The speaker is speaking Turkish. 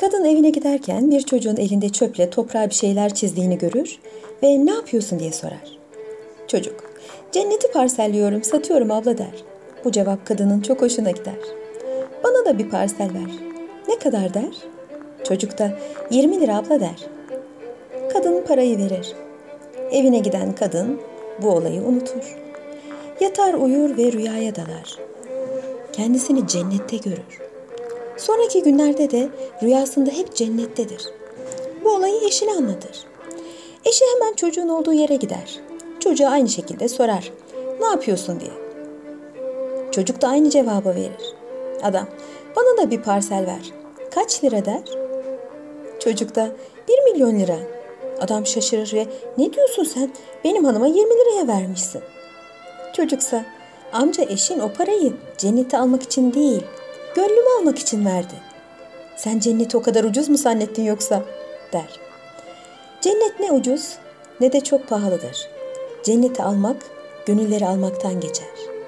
Kadın evine giderken bir çocuğun elinde çöple toprağa bir şeyler çizdiğini görür ve ne yapıyorsun diye sorar. Çocuk, cenneti parselliyorum, satıyorum abla der. Bu cevap kadının çok hoşuna gider. Bana da bir parsel ver. Ne kadar der? Çocuk da 20 lira abla der. Kadın parayı verir. Evine giden kadın bu olayı unutur. Yatar uyur ve rüyaya dalar. Kendisini cennette görür. Sonraki günlerde de rüyasında hep cennettedir. Bu olayı eşine anlatır. Eşi hemen çocuğun olduğu yere gider. Çocuğa aynı şekilde sorar. Ne yapıyorsun diye. Çocuk da aynı cevabı verir. Adam, bana da bir parsel ver. Kaç lira der? Çocuk da bir milyon lira. Adam şaşırır ve ne diyorsun sen? Benim hanıma 20 liraya vermişsin. Çocuksa amca eşin o parayı cennete almak için değil, gönlümü almak için verdi. Sen cenneti o kadar ucuz mu zannettin yoksa? der. Cennet ne ucuz ne de çok pahalıdır. Cenneti almak gönülleri almaktan geçer.''